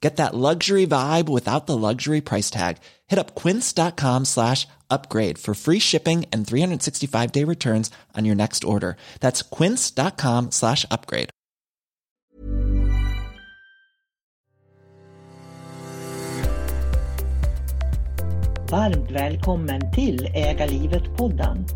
Get that luxury vibe without the luxury price tag. Hit up quince.com slash upgrade for free shipping and 365 day returns on your next order. That's quince.com slash upgrade. Varmt välkommen till Äga livet-podden.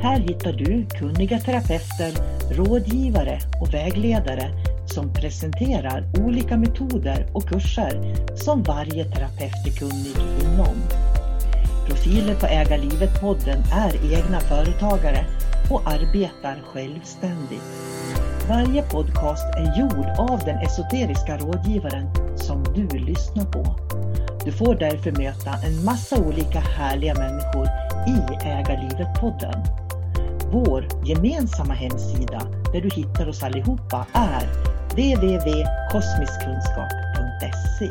Här hittar du kunniga terapeuter, rådgivare och vägledare som presenterar olika metoder och kurser som varje terapeut är kunnig inom. Profiler på Äga livet-podden är egna företagare och arbetar självständigt. Varje podcast är gjord av den esoteriska rådgivaren som du lyssnar på. Du får därför möta en massa olika härliga människor i Äga livet-podden. Vår gemensamma hemsida där du hittar oss allihopa är www.kosmiskkunskap.se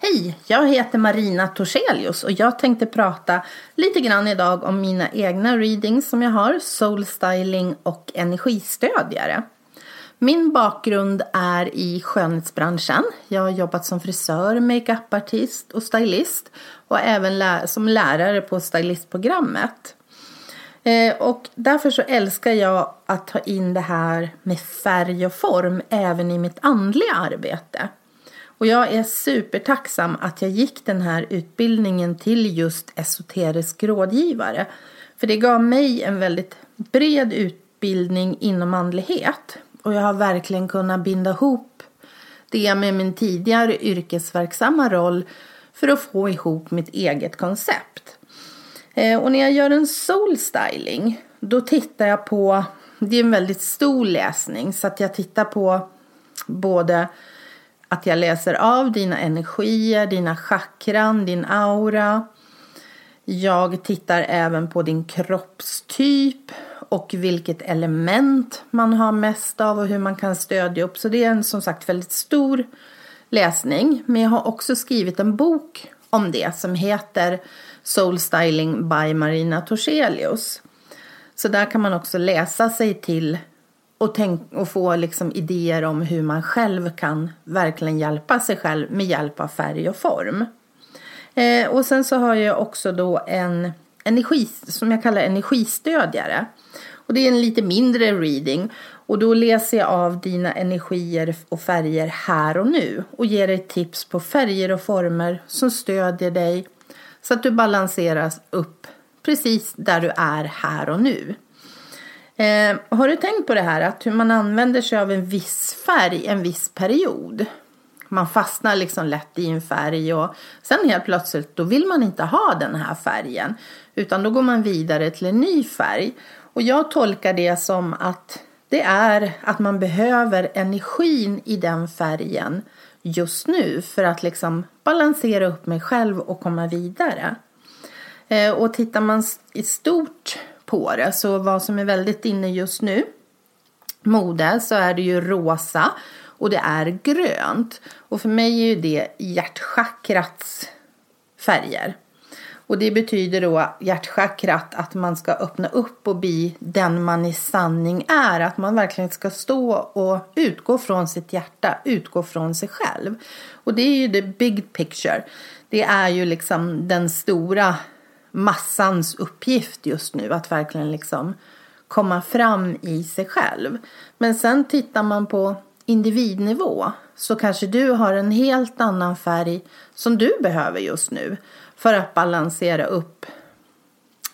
Hej, jag heter Marina Torselius och jag tänkte prata lite grann idag om mina egna readings som jag har, soul styling och energistödjare. Min bakgrund är i skönhetsbranschen. Jag har jobbat som frisör, makeupartist och stylist och även lä som lärare på stylistprogrammet. Eh, och därför så älskar jag att ta in det här med färg och form även i mitt andliga arbete. Och jag är supertacksam att jag gick den här utbildningen till just esoterisk rådgivare. För det gav mig en väldigt bred utbildning inom andlighet. Och jag har verkligen kunnat binda ihop det med min tidigare yrkesverksamma roll för att få ihop mitt eget koncept. Eh, och när jag gör en solstyling då tittar jag på, det är en väldigt stor läsning så att jag tittar på både att jag läser av dina energier, dina chakran, din aura. Jag tittar även på din kroppstyp och vilket element man har mest av och hur man kan stödja upp. Så det är en som sagt väldigt stor läsning. Men jag har också skrivit en bok om det som heter Soul Styling by Marina Torselius. Så där kan man också läsa sig till och, tänk, och få liksom idéer om hur man själv kan verkligen hjälpa sig själv med hjälp av färg och form. Eh, och sen så har jag också då en energi, som jag kallar energistödjare. Och det är en lite mindre reading och då läser jag av dina energier och färger här och nu och ger dig tips på färger och former som stödjer dig så att du balanseras upp precis där du är här och nu. Eh, har du tänkt på det här att hur man använder sig av en viss färg en viss period? Man fastnar liksom lätt i en färg och sen helt plötsligt då vill man inte ha den här färgen utan då går man vidare till en ny färg. Och jag tolkar det som att det är att man behöver energin i den färgen just nu för att liksom balansera upp mig själv och komma vidare. Eh, och tittar man i stort på det. Så vad som är väldigt inne just nu, mode, så är det ju rosa och det är grönt. Och för mig är ju det hjärtchakrats färger. Och det betyder då hjärtchakrat att man ska öppna upp och bli den man i sanning är. Att man verkligen ska stå och utgå från sitt hjärta, utgå från sig själv. Och det är ju the big picture. Det är ju liksom den stora massans uppgift just nu att verkligen liksom komma fram i sig själv. Men sen tittar man på individnivå så kanske du har en helt annan färg som du behöver just nu för att balansera upp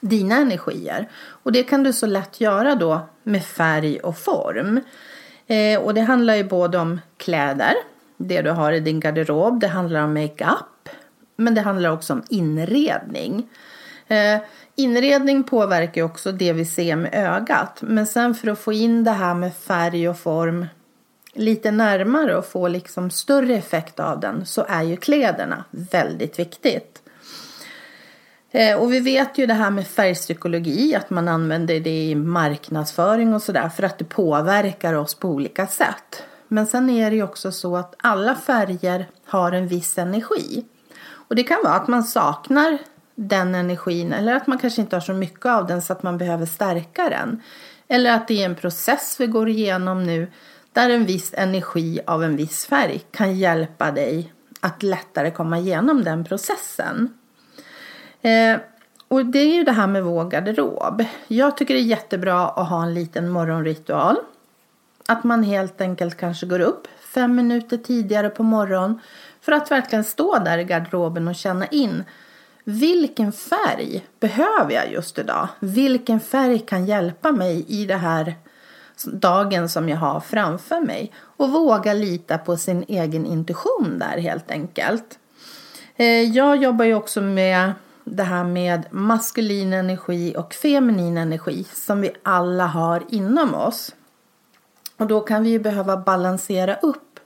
dina energier. Och det kan du så lätt göra då med färg och form. Eh, och det handlar ju både om kläder, det du har i din garderob, det handlar om makeup, men det handlar också om inredning. Eh, inredning påverkar ju också det vi ser med ögat, men sen för att få in det här med färg och form lite närmare och få liksom större effekt av den så är ju kläderna väldigt viktigt. Eh, och vi vet ju det här med färgpsykologi, att man använder det i marknadsföring och sådär för att det påverkar oss på olika sätt. Men sen är det ju också så att alla färger har en viss energi. Och det kan vara att man saknar den energin eller att man kanske inte har så mycket av den så att man behöver stärka den. Eller att det är en process vi går igenom nu där en viss energi av en viss färg kan hjälpa dig att lättare komma igenom den processen. Eh, och det är ju det här med vår garderob. Jag tycker det är jättebra att ha en liten morgonritual. Att man helt enkelt kanske går upp fem minuter tidigare på morgonen för att verkligen stå där i garderoben och känna in vilken färg behöver jag just idag? Vilken färg kan hjälpa mig i det här dagen som jag har framför mig? Och våga lita på sin egen intuition där helt enkelt. Eh, jag jobbar ju också med det här med maskulin energi och feminin energi som vi alla har inom oss. Och då kan vi ju behöva balansera upp.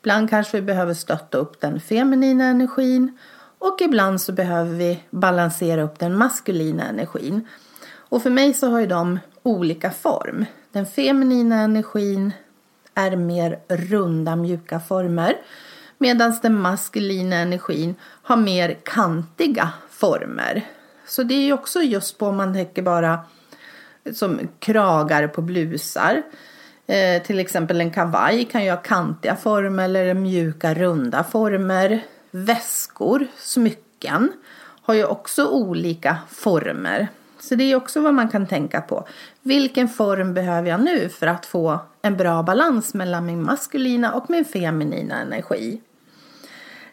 Ibland kanske vi behöver stötta upp den feminina energin och ibland så behöver vi balansera upp den maskulina energin. Och för mig så har ju de olika form. Den feminina energin är mer runda mjuka former medan den maskulina energin har mer kantiga former. Så det är ju också just på om man tänker bara som kragar på blusar. Eh, till exempel en kavaj kan ju ha kantiga former eller mjuka runda former. Väskor, smycken har ju också olika former. Så det är också vad man kan tänka på. Vilken form behöver jag nu för att få en bra balans mellan min maskulina och min feminina energi?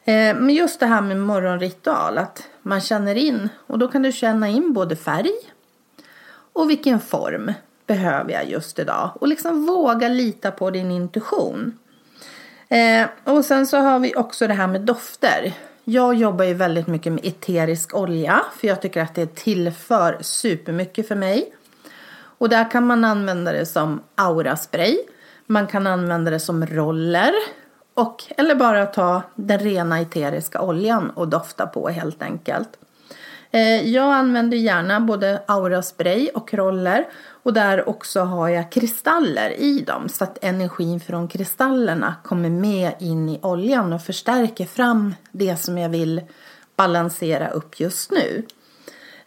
Eh, men just det här med morgonritual, att man känner in och då kan du känna in både färg och vilken form behöver jag just idag och liksom våga lita på din intuition. Eh, och sen så har vi också det här med dofter. Jag jobbar ju väldigt mycket med eterisk olja för jag tycker att det tillför supermycket för mig. Och där kan man använda det som auraspray. Man kan använda det som roller och, eller bara ta den rena eteriska oljan och dofta på helt enkelt. Eh, jag använder gärna både auraspray och roller och där också har jag kristaller i dem så att energin från kristallerna kommer med in i oljan och förstärker fram det som jag vill balansera upp just nu.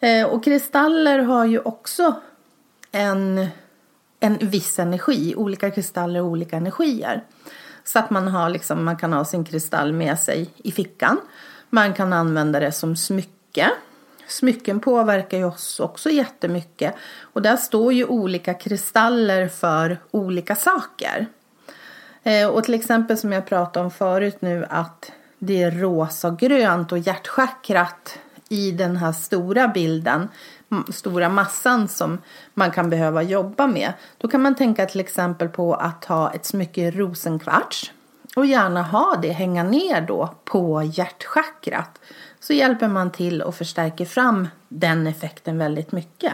Eh, och kristaller har ju också en, en viss energi, olika kristaller och olika energier. Så att man, har liksom, man kan ha sin kristall med sig i fickan. Man kan använda det som smycke. Smycken påverkar ju oss också jättemycket. Och där står ju olika kristaller för olika saker. Eh, och till exempel som jag pratade om förut nu att det är rosa och grönt och hjärtchakrat i den här stora bilden stora massan som man kan behöva jobba med. Då kan man tänka till exempel på att ha ett smycke rosenkvarts och gärna ha det hänga ner då på hjärtchakrat. Så hjälper man till och förstärker fram den effekten väldigt mycket.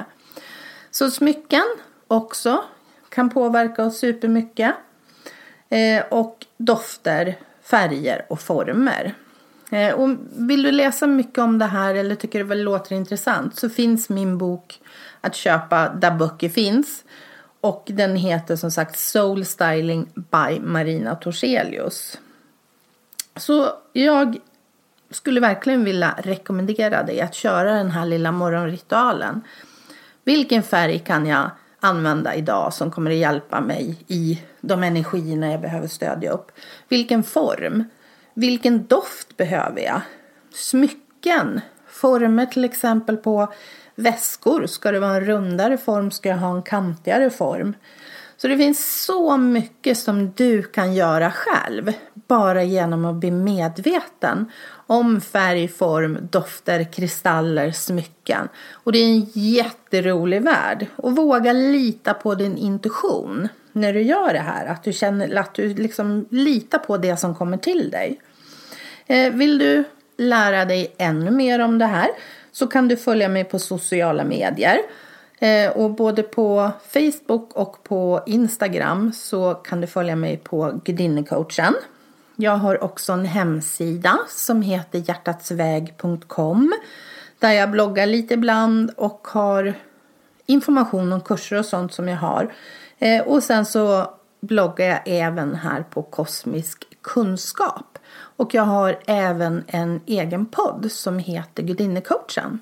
Så smycken också kan påverka oss supermycket. Eh, och dofter, färger och former. Eh, och vill du läsa mycket om det här eller tycker det väl låter intressant så finns min bok att köpa där böcker finns. Och den heter som sagt Soul Styling by Marina Torselius. Så jag skulle verkligen vilja rekommendera dig att köra den här lilla morgonritualen. Vilken färg kan jag använda idag som kommer att hjälpa mig i de energierna jag behöver stödja upp? Vilken form? Vilken doft behöver jag? Smycken? Former till exempel på väskor. Ska det vara en rundare form? Ska jag ha en kantigare form? Så det finns så mycket som du kan göra själv bara genom att bli medveten om färg, form, dofter, kristaller, smycken. Och det är en jätterolig värld. Och våga lita på din intuition när du gör det här. Att du känner att du liksom litar på det som kommer till dig. Eh, vill du lära dig ännu mer om det här så kan du följa mig på sociala medier. Eh, och både på Facebook och på Instagram så kan du följa mig på Gudinnecoachen. Jag har också en hemsida som heter hjärtatsväg.com där jag bloggar lite ibland och har information om kurser och sånt som jag har. Eh, och sen så bloggar jag även här på Kosmisk kunskap. Och jag har även en egen podd som heter Gudinnecoachen.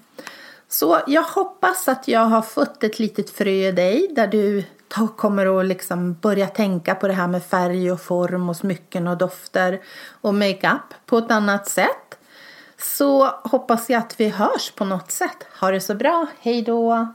Så jag hoppas att jag har fått ett litet frö i dig där du kommer att liksom börja tänka på det här med färg och form och smycken och dofter och makeup på ett annat sätt. Så hoppas jag att vi hörs på något sätt. Ha det så bra. Hej då!